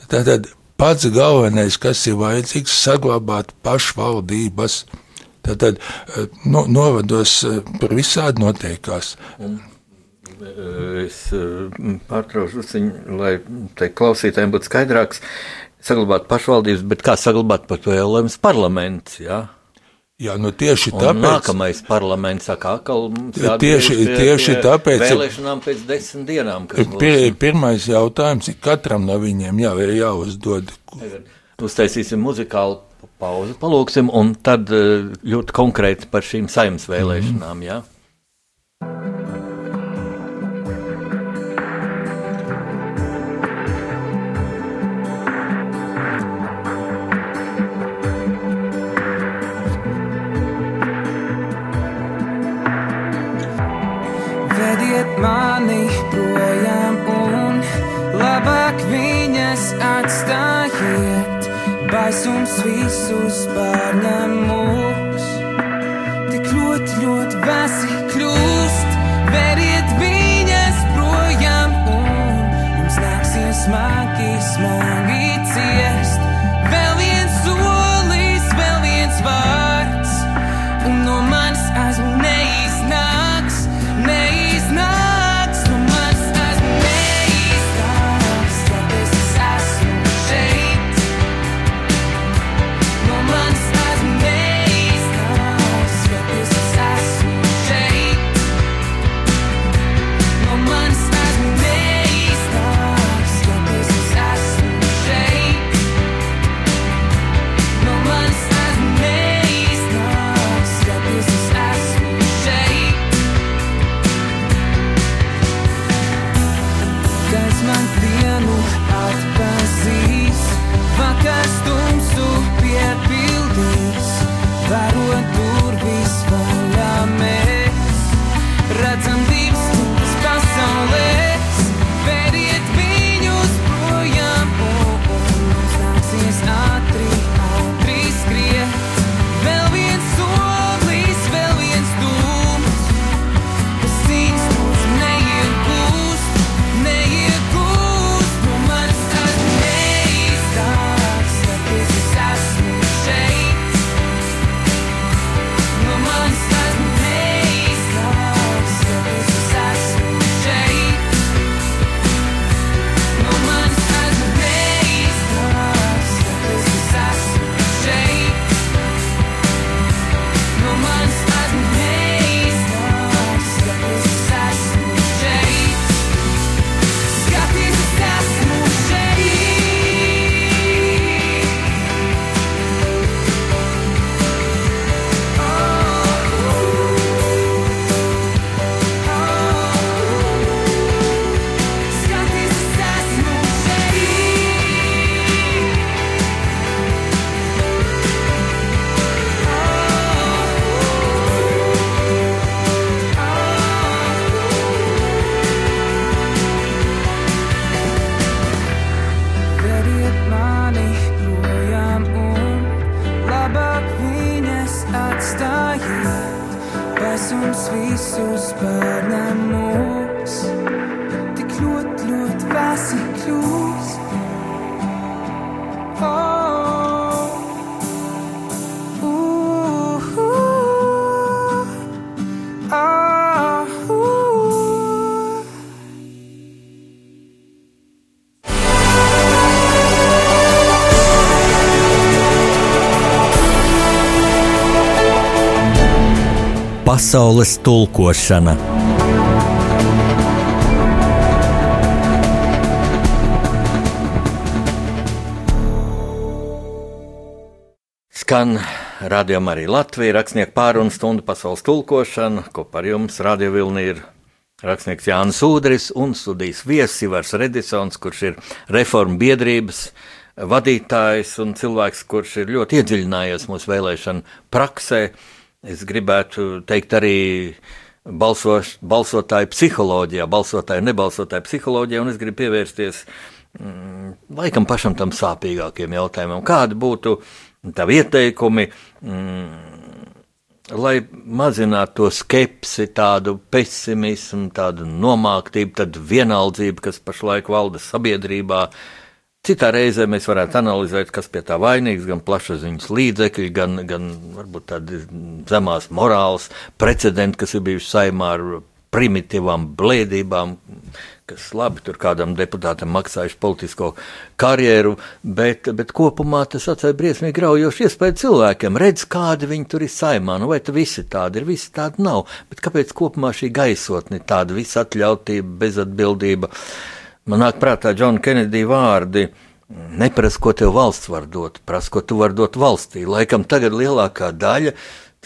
Tātad pats galvenais, kas ir vajadzīgs, saglabāt pašvaldības. Tad eh, no, novados eh, tur visādi notiekās. Un. Eh, es pārtraucu viņu, lai te klausītājiem būtu skaidrāks. Saglabāt pašvaldības, bet kā saglabāt pat vēlams parlaments, jā? Ja? Jā, nu tieši un tāpēc. Nākamais parlaments saka, ka mums tieši, pie, tieši pie tāpēc. Vēlēšanām pēc desmit dienām. Pir, pirmais jautājums ir katram no viņiem jā, jāuzdod. Uztaisīsim muzikālu pauzi, palūksim, un tad eh, ļoti konkrēti par šīm saimnes vēlēšanām. Mm. Ja? Atstājiet baisums visus pārņem mūs. Tik ļoti, ļoti vēsi kļūst, veriet viņas projām, un mums nāksies smagi, smagi Pasaules tulkošana. Skan rādījumā arī Latvija, rakstnieku pārunu stundu pasaules tulkošana, ko par jums Radio Vilni ir rakstnieks Jānis Udris un studijas viesis Ivars Redisons, kurš ir reformu biedrības vadītājs un cilvēks, kurš ir ļoti iedziļinājies mūsu vēlēšanu praksē. Es gribētu teikt arī balsoš, balsotāju psiholoģijā, balsotāju nebalsotāju psiholoģijā, un es gribu pievērsties mm, laikam pašam tam sāpīgākiem jautājumam. Kādi būtu tavi ieteikumi? Mm, lai mazinātu to skepsi, tādu pesimismu, tādu nomāktību, tādu vienaldzību, kas pašlaik valda sabiedrībā. Citā reizē mēs varētu analizēt, kas pie tā vainīgs, gan plašsaziņas līdzekļi, gan, gan varbūt tādi zemās morāls precedenti, kas ir bijuši saimā ar primitīvām blēdībām, kas labi tur kādam deputātam maksājuši politisko karjeru, bet, bet kopumā tas atstāja briesmīgi graujošu iespēju cilvēkiem. Redz, kādi viņi tur ir saimā, nu vai tu visi tādi ir, visi tādi nav, bet kāpēc kopumā šī gaisotne tāda visatļautība, bezatbildība? Man nāk prātā Džona Kennedy vārdi. Neprasa, ko tev valsts var dot, prasa, ko tu vari dot valstī. Laikam tagad lielākā daļa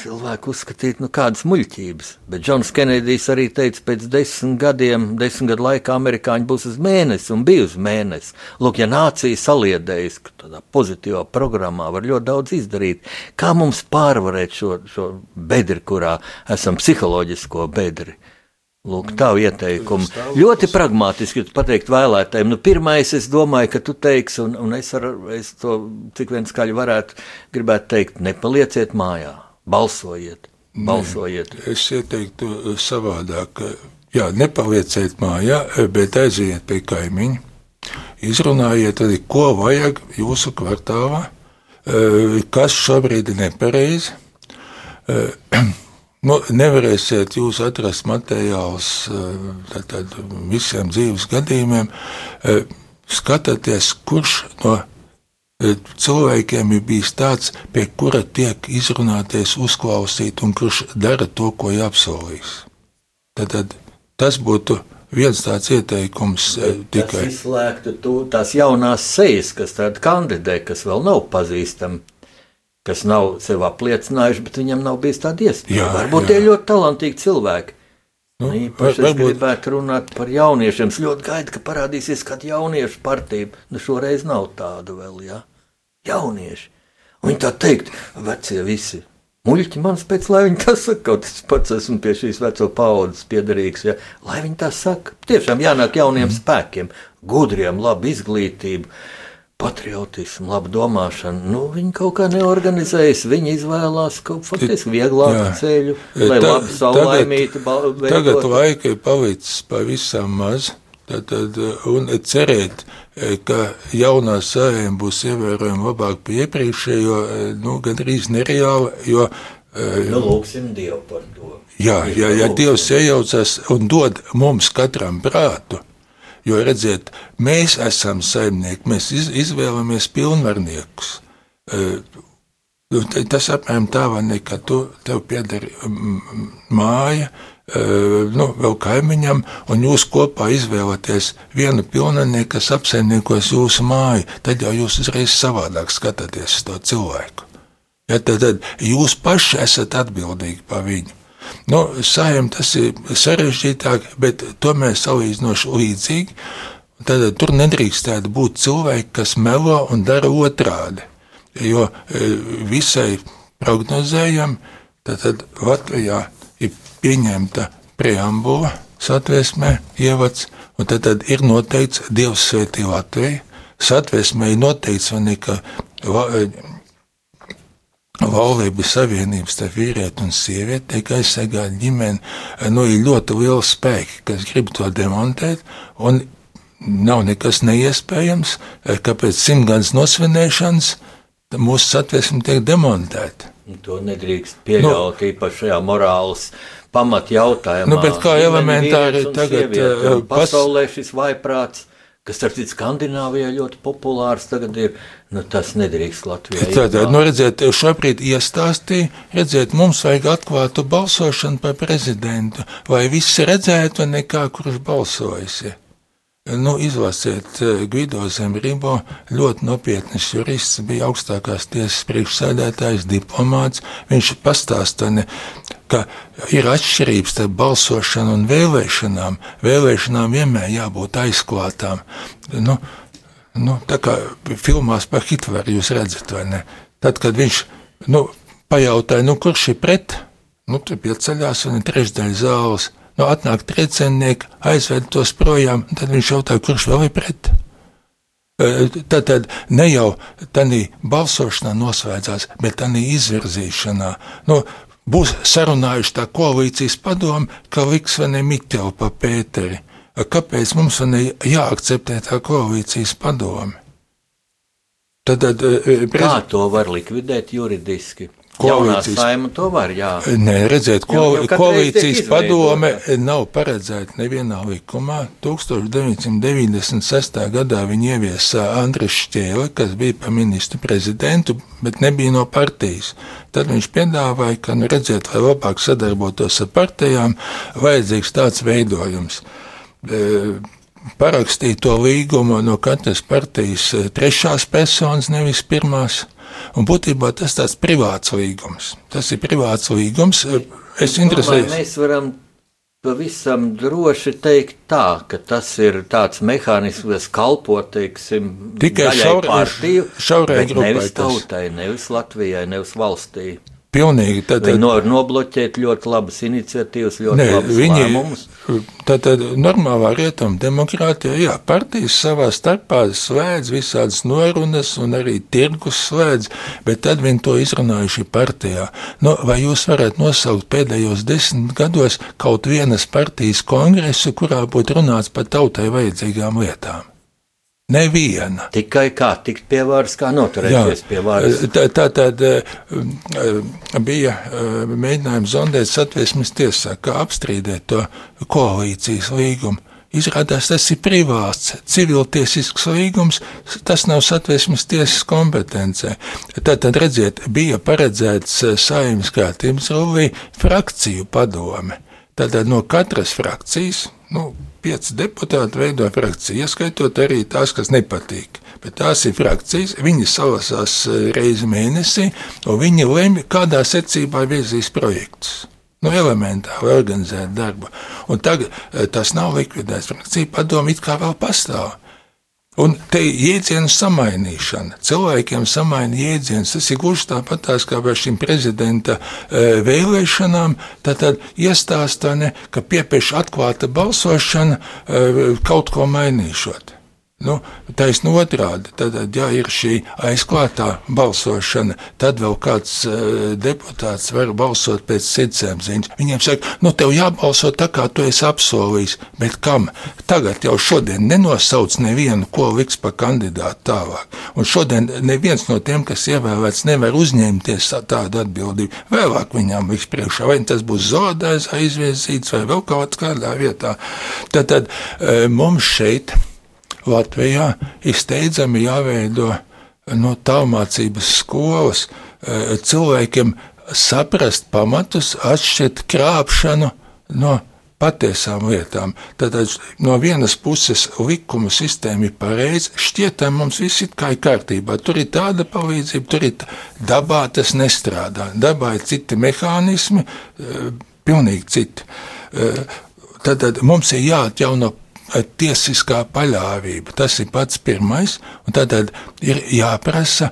cilvēku uzskatīt, nu, kādas muļķības. Bet Džons Kenedijs arī teica, pēc desmit gadiem, desmit gadu laikā amerikāņi būs uz mēnesi un bija uz mēnesi. Lūk, ja nācija saliedējas, ka tādā pozitīvā programmā var ļoti daudz izdarīt, kā mums pārvarēt šo, šo bedri, kurā esam psiholoģisko bedri. Lūk, tā ieteikuma. Ļoti pragmatiski pateikt vēlētājiem. Nu, pirmais, es domāju, ka tu teiksi, un, un es, ar, es to cik vien skaļi varētu gribēt teikt, nepalieciet mājā. Balsojiet! balsojiet. Nē, es ieteiktu uh, savādāk. Jā, nepalieciet mājā, bet aiziet pie kaimiņa. Izrunājiet arī, ko vajag jūsu kvartālā, uh, kas šobrīd ir nepareizi. Nu, nevarēsiet jūs atrast materiālus tātad, visiem dzīves gadījumiem. Skatieties, kurš no cilvēkiem ir bijis tāds, pie kura tiek izrunāties, uzklausīt, un kurš dara to, ko jāapsolīs. Tad, tad tas būtu viens tāds ieteikums Bet tikai. Tas izslēgtu tu, tās jaunās sejas, kas tāda kandidē, kas vēl nav pazīstami. Kas nav sev apliecinājuši, bet viņam nav bijis tāda iespēja. Varbūt jā. tie ir ļoti talantīgi cilvēki. Nu, Īpaši var, es varbūt... gribētu runāt par jauniešiem. Es ļoti gaidu, ka parādīsies kāda jauniešu partija. Nu, šoreiz nav tāda vēl. Jā jaunieši. Un viņi tā teikt, vecie visi. Muļķi man pēc, lai viņi tā saka, kaut es pats esmu pie šīs veco paudzes piederīgs, ja? lai viņi tā saka. Tiešām jānāk jauniem mm. spēkiem, gudriem, labu izglītību, patriotismu, labu domāšanu. Nu, viņi kaut kā neorganizējas, viņi izvēlās kaut faktiski vieglāku Jā. ceļu, lai Ta, labi saulaimītu. Tagad, tagad laika ir palicis pavisam maz. Tad, un cerēt, ka jaunā sējuma būs ievērojami labāk par iepriekšējo, nu, gandrīz nereāli. Jo, nu, lūksim Dievu par to. Jā, jā, ja Dievs iejaucas un dod mums katram prātu, jo redziet, mēs esam saimnieki, mēs iz, izvēlamies pilnvarniekus. Nu, tas apmēram tā, ne, ka tu, tev pieder māja, nu, vēl kaimiņam, un jūs kopā izvēlaties vienu pilnenie, kas apsaimniekos jūsu māju, tad jau jūs uzreiz savādāk skatāties uz to cilvēku. Ja, tad, tad jūs paši esat atbildīgi par viņu. Nu, Sājam tas ir sarežģītāk, bet tomēr salīdzinoši līdzīgi. Tad tur nedrīkstētu būt cilvēki, kas melo un dara otrādi. Jo visai prognozējam, tad, tad Latvijā pieņemta preambula satvēsmē, ievads, un tad, tad ir noteikts Dievs svētī Latviju. Satvēsmē ir noteikts, ne, ka va, laulības savienības starp vīrieti un sievieti tiek aizsargāta ģimene. Nu, ir ļoti liela spēka, kas grib to demontēt, un nav nekas neiespējams, ka pēc simtgadus nosvinēšanas mūsu satvēsme tiek demontēta. To nedrīkst pieļaut nu, īpaši šajā morāles pamatjautājumā. Nu, bet kā elementāri tagad uh, pasaulē šis vaiprāts, kas starp citu Skandināvijā ļoti populārs tagad ir, nu tas nedrīkst Latvijā. Tātad, nu redziet, šobrīd iestāstīja, redziet, mums vajag atklātu balsošanu par prezidentu, lai visi redzētu nekā, kurš balsojas. Ja. Nu, izlasiet Gvido Zemribo, ļoti nopietns jurists, bija augstākās tiesas priekšsēdētājs, diplomāts. Viņš pastāstīja, ka ir atšķirības starp balsošanu un vēlēšanām. Vēlēšanām vienmēr jābūt aizklātām. Nu, nu, tā kā filmās par Hitleru jūs redzat, vai ne? Tad, kad viņš nu, pajautāja, nu, kurš ir pret, nu, tur pieceļās un ir trešdaļa zāles. Nu, atnāk trieciennieki, aizved tos projām, tad viņš jautāja, kurš vēl ir pret. Tad, tad ne jau tādā balsošanā nosvēdzās, bet tādā izvirzīšanā. Nu, būs sarunājuši tā koalīcijas padomu, ka liks vai ne Mitelu pa Pēteri. Kāpēc mums jāakceptē tā koalīcijas padome? Tad, tad, prez... Kā to var likvidēt juridiski? Koalīcijas saima to var, jā. Nē, redziet, ko, jau, jau koalīcijas padome nav paredzēta nevienā likumā. 1996. gadā viņi ieviesa Andris Šķēle, kas bija par ministru prezidentu, bet nebija no partijas. Tad viņš piedāvāja, ka, nu, redziet, lai labāk sadarbotos ar partijām, vajadzīgs tāds veidojums. E, parakstīt to līgumu no katras partijas trešās personas, nevis pirmās. Un būtībā tas tāds privāts līgums. Tas ir privāts līgums. Es interesēju. Mēs varam pavisam droši teikt tā, ka tas ir tāds mehānisms, kas kalpo, teiksim, tikai šaurai partiju, šaurai grupai. Nevis tautai, nevis Latvijai, nevis valstī. Pilnīgi. Tad, viņi var nobloķēt ļoti labas iniciatīvas, ļoti ne, labas viņi, lēmumus. Tad, tad normālā rietuma demokrātija, jā, partijas savā starpā slēdz visādas norunas un arī tirgus slēdz, bet tad viņi to izrunājuši partijā. Nu, vai jūs varat nosaukt pēdējos desmit gados kaut vienas partijas kongresu, kurā būtu runāts par tautai vajadzīgām lietām? Neviena. Tikai kā tikt pie varas, kā noturēties Jā, pie varas. Tā, tā tad eh, bija eh, mēģinājums zondēt satversmes tiesā, kā apstrīdēt to koalīcijas līgumu. Izrādās, tas ir privāts, civiltiesisks līgums, tas nav satversmes tiesas kompetencē. Tad, tad redziet, bija paredzēts eh, saimnes kārtības rullī frakciju padome. Tātad no katras frakcijas, nu, pieci deputāti veido frakciju, ieskaitot arī tās, kas nepatīk. Bet tās ir frakcijas, viņi salasās eh, reizi mēnesī, un viņi lemj, kādā secībā virzīs projektus. Nu, elementāri organizēt darbu. Un tagad eh, tas nav likvidēts. Frakcija padomu it kā vēl pastāv. Un te ir jēdzienu samainīšana. Cilvēkiem samaina jēdziens. Tas ir gluži tāpatās kā par šīm prezidenta e, vēlēšanām. Tad, iestāstā, ka piepieši atklāta balsošana e, kaut ko mainīšot. Nu, Taisn otrādi, tad, ja ir šī aizklātā balsošana, tad vēl kāds uh, deputāts var balsot pēc sirdsapziņas. Viņiem saka, nu, tev jābalso tā, kā tu esi apsolījis, bet kam? Tagad jau šodien nenosauc nevienu, ko liks pa kandidātu tālāk. Un šodien neviens no tiem, kas ievēlēts, nevar uzņemties tādu atbildību. Vēlāk viņām liks priekšā, vai tas būs zaudējis, aizviezīts vai vēl kaut kādā vietā. Tad, tad uh, mums šeit ir Latvijā ir steidzami jāveido no tālmācības skolas e, cilvēkiem saprast pamatus, atšķirt krāpšanu no patiesām lietām. Tad no vienas puses likuma sistēma ir pareiza, šķietam mums viss ir kā ir kārtībā. Tur ir tāda palīdzība, tur ir tā. dabā tas nestrādā. Dabā ir citi mehānismi, e, pilnīgi citi. E, tad, tad mums ir jāatjauno tiesiskā paļāvība. Tas ir pats pirmais, un tad ir jāprasa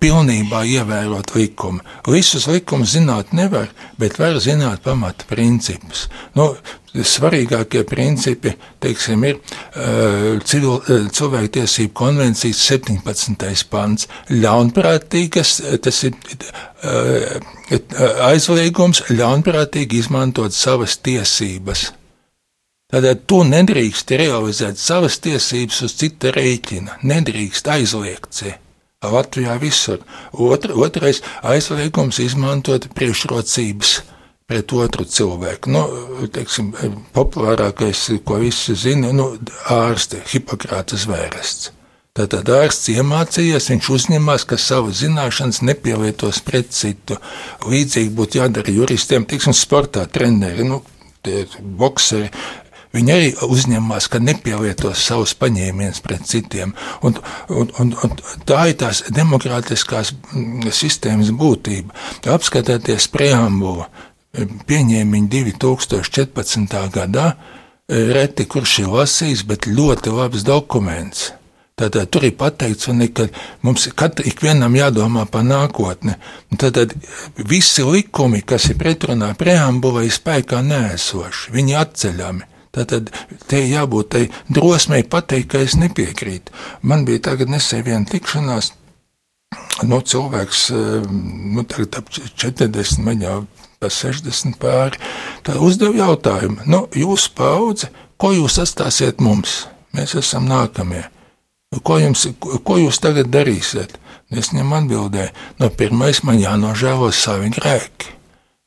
pilnībā ievērot likumu. Visus likumus zināt nevar, bet var zināt pamata principus. Nu, svarīgākie principi teiksim, ir uh, civil, uh, cilvēktiesību konvencijas 17. pants. Ļaunprātīgas, tas ir uh, aizliegums ļaunprātīgi izmantot savas tiesības. Tātad tu nedrīkst realizēt savas tiesības uz cita rēķina, nedrīkst aizliegt. Latvijā visur. Otra, otrais aizliegums izmantot priekšrocības pret otru cilvēku. Nu, teiksim, populārākais, ko visi zina, nu, ārste, Hipokrātas vērests. Tātad ārsts iemācījies, viņš uzņemās, ka savu zināšanas nepielietos pret citu. Līdzīgi būtu jādara juristiem, teiksim, sportā treneri, nu, bokseri Viņi arī uzņemās, ka nepielietos savus paņēmienus pret citiem. Un, un, un, un tā ir tās demokrātiskās mm, sistēmas būtība. Apskatieties preambulu. pieņēma viņu 2014. gadā. Reti kurš ir lasījis, bet ļoti labs dokuments. Tātad tur ir pateikts, ne, ka mums ikvienam jādomā par nākotni. Tad visi likumi, kas ir pretrunā preambulai, spēkā nēsoši, viņi atceļami. Tātad te jābūt tai drosmei pateikt, ka es nepiekrītu. Man bija tagad nesen viena tikšanās, nu, cilvēks, nu, tagad ap 40, man jau pa 60 pāri, tā uzdev jautājumu, nu, jūsu paudze, ko jūs atstāsiet mums? Mēs esam nākamie. Ko, jums, ko jūs tagad darīsiet? Es viņam atbildēju, no pirmais man jānožēlo savi grēki.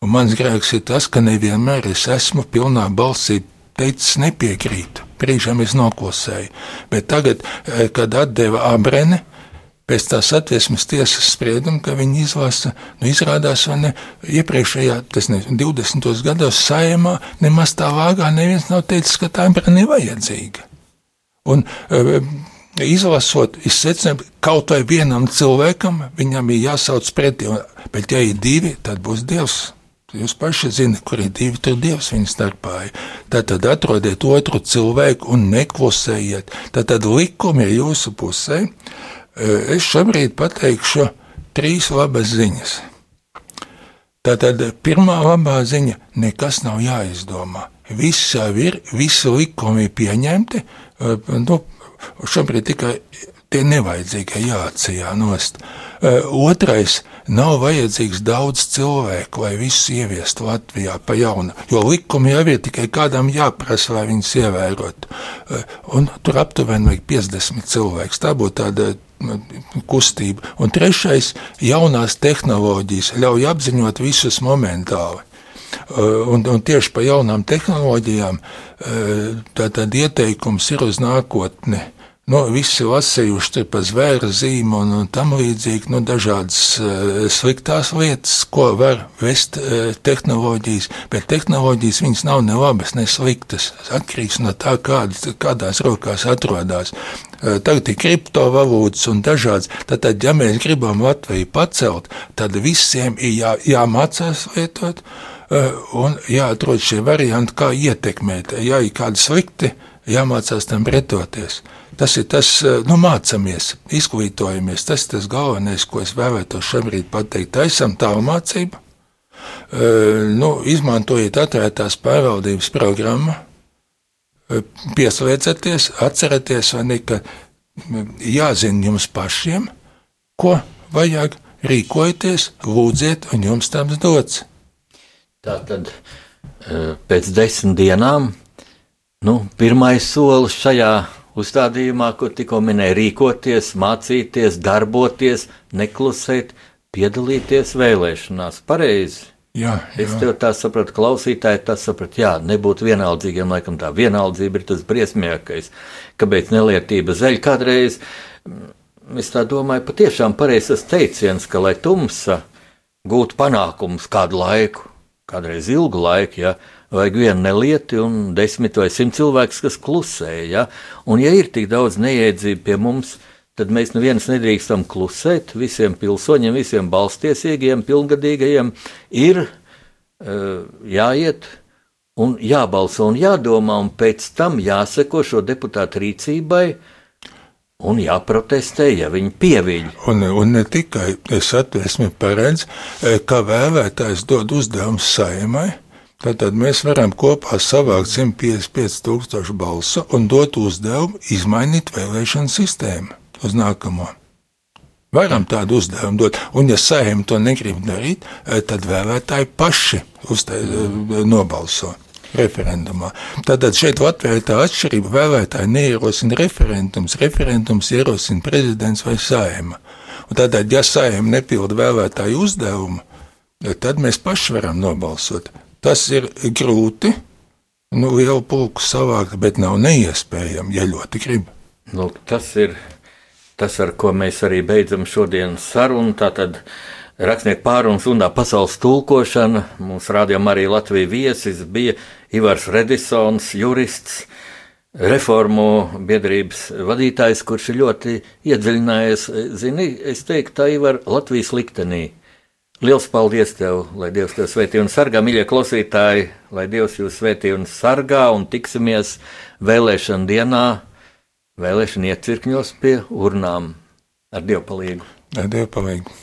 Un mans grēks ir tas, ka nevienmēr es esmu pilnā balsī teicis nepiekrītu. Brīžām es noklusēju. Bet tagad, eh, kad atdeva abrene, pēc tās attiesmes tiesas sprieduma, ka viņi izlasa, nu, izrādās, vai ne, iepriekšējā, tas ne, 20. gados saimā nemaz tā vāgā neviens nav teicis, ka tā ir vajadzīga. Un, uh, izlasot, izsecināju, kaut vai vienam cilvēkam viņam ir jāsauc pretī, bet ja ir divi, tad būs Dievs. Jūs paši zināt, kur ir divi, tur Dievs viņa starpā. Tad, tad atrodiet otru cilvēku un neklusējiet. Tad, tad likumi ir jūsu pusē. Es šobrīd pateikšu trīs labas ziņas. Tātad pirmā labā ziņa - nekas nav jāizdomā. Viss jau ir, visi likumi ir pieņemti. Nu, Šobrīd tikai tie nevajadzīgie jāatcijā nost. Otrais nav vajadzīgs daudz cilvēku, lai visus ieviestu Latvijā pa jaunu, jo likumi jau ir tikai kādam jāprasa, lai viņus ievērotu. Un tur aptuveni vajag 50 cilvēku. Tā būtu tāda kustība. Un trešais - jaunās tehnoloģijas ļauj apziņot visus momentāli. Un, un tieši par jaunām tehnoloģijām tātad ieteikums ir uz nākotni Nu, visi lasījuši par zvēra zīmu un, un tam līdzīgi nu, dažādas uh, sliktās lietas, ko var vest uh, tehnoloģijas, bet tehnoloģijas viņas nav ne labas, ne sliktas. Atkarīgs no tā, kādas, kādās rokās atrodas. Uh, tagad ir kriptovalūtas un dažādas. Tātad, ja mēs gribam Latviju pacelt, tad visiem ir jā, jāmācās lietot uh, un jāatrod šie varianti, kā ietekmēt. Ja ir kādi slikti, jāmācās tam pretoties. Tas ir tas, eh, nu, mācāmies, izglītojamies. Tas ir tas galvenais, ko es vēlētos šobrīd pateikt. Taisam tālmācību, eh, nu, izmantojiet atvērtās pārvaldības programmu, eh, pieslēdzieties, atcerieties, ne, ka jāzina jums pašiem, ko vajag, rīkojieties, lūdziet, un jums tam dots. Tā tad pēc desmit dienām nu, pirmais solis šajā uzstādījumā, ko tikko minēja, rīkoties, mācīties, darboties, neklusēt, piedalīties vēlēšanās. Pareizi. Jā, jā. Es tev tā sapratu, klausītāji, tas sapratu, jā, nebūt vienaldzīgiem, laikam tā vienaldzība ir tas briesmīgākais, kāpēc nelietība zeļ kādreiz. Mm, es tā domāju, patiešām pareizs teiciens, ka lai tumsa gūtu panākumus kādu laiku, kādreiz ilgu laiku, ja, vajag vienu nelieti un desmit vai simt cilvēkus, kas klusē. Ja? Un, ja ir tik daudz neiedzību pie mums, tad mēs neviens nedrīkstam klusēt. Visiem pilsoņiem, visiem balstiesīgiem, pilngadīgajiem ir uh, jāiet un jābalso un jādomā, un pēc tam jāseko šo deputātu rīcībai. Un jāprotestē, ja viņi pieviļ. Un, un ne tikai es atvēsmi paredz, eh, ka vēlētājs dod uzdevumu saimai, Tātad mēs varam kopā savākt 155 tūkstošu balsu un dot uzdevumu izmainīt vēlēšanu sistēmu uz nākamo. Varam tādu uzdevumu dot, un ja saimnieki to negrib darīt, eh, tad vēlētāji paši uztai, eh, nobalso referendumā. Tātad šeit Latvijā ir tā atšķirība. Vēlētāji neierosina referendums, referendums ierosina prezidents vai saima. Un tātad, ja saima nepilda vēlētāju uzdevumu, tad mēs paši varam nobalsot. Tas ir grūti, nu, lielu pulku savākt, bet nav neiespējami, ja ļoti grib. Nu, tas ir tas, ar ko mēs arī beidzam šodienas sarunu. Tātad rakstnieku pārunas un pasaules tulkošana. Mums rādījumā arī Latvijas viesis bija Ivars Redisons, jurists. Reformu biedrības vadītājs, kurš ir ļoti iedziļinājies, zini, es teiktu, tā ir Latvijas liktenī Liels paldies tev, lai Dievs tevi svētī un sargā, mīļie klausītāji, lai Dievs jūs svētī un sargā, un tiksimies vēlēšana dienā, vēlēšana iecirkņos pie urnām ar Dievu palīgu. Ar Dievu palīgu.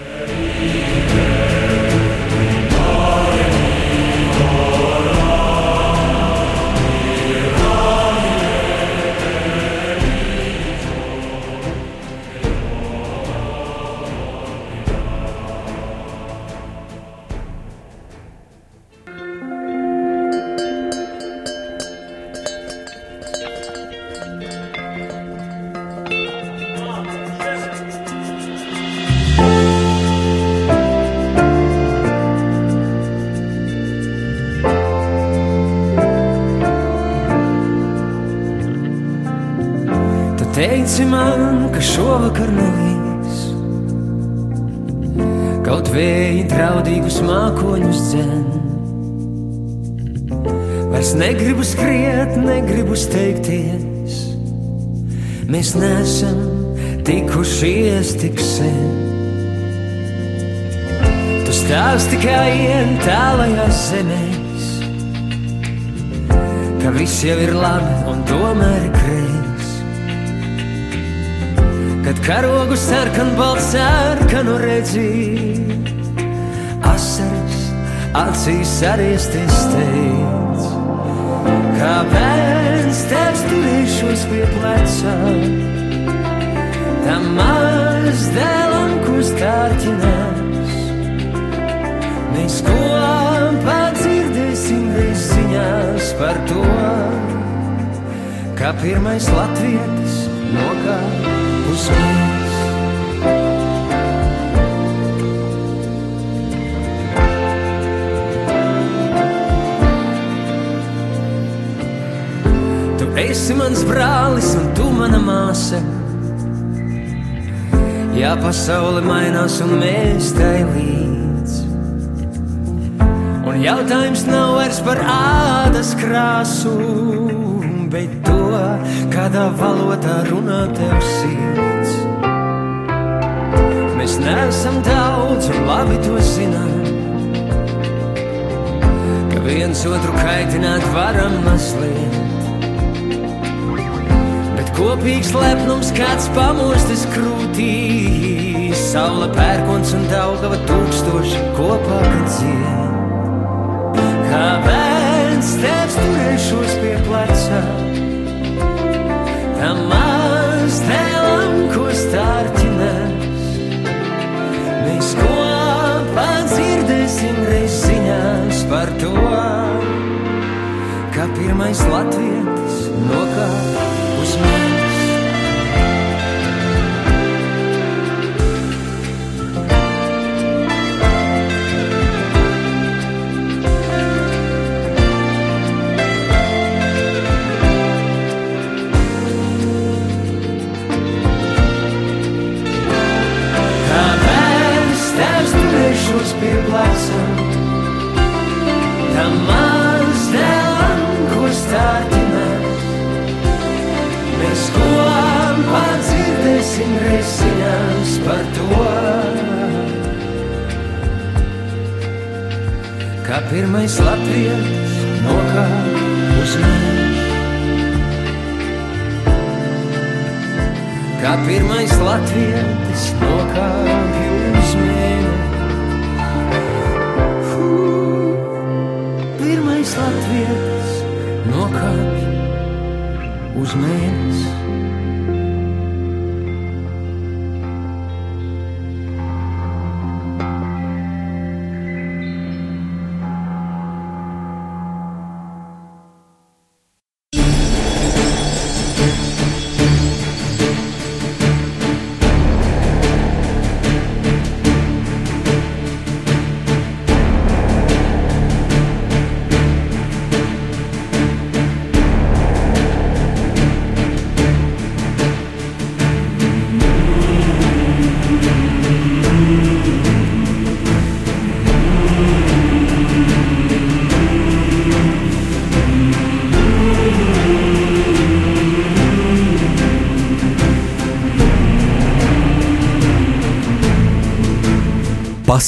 Šovakar nelīs Kaut vēji draudīgus mākoņus dzen. Vairs negribu skriet, negribu steigties. Mēs nesam tikušies tik sen. Tu stāsti kā ien tālajās zemēs. Ka viss jau ir labi un tomēr kreis Kad karogu sarkan balts sarkanu redzi. Asaras acīs ariesties steidz. Kā bērns tēvs turēšos pie pleca? Tam maz dēlam, ko stārķinās Mēs kopā dzirdēsim reiz ziņās par to Kā pirmais latvietis nokāp mums Tu esi mans brālis un tu mana māsa. Jā, pasaule mainās un mēs tai līdz. Un jautājums nav vairs par ādas krāsu, bet to, kādā valodā runā tev sirds. Mēs neesam daudz un labi to zinām. Ka viens otru kaitināt varam mazliet. Bet kopīgs lepnums kāds pamostas krūtī. Saula pērkons un daugava tūkstoši kopā, dzied. Bērns tēvs turēšos pie pleca. Tam maz dēlam, ko stārķinās. Mēs kopā dzirdēsim reiz ziņās par to, kā pirmais latvietis nokāpa uz mums. Dzirdēsim resiņās par to, kā pirmais latvietis nokāp uz mums. kā pirmais latvietis nokāpj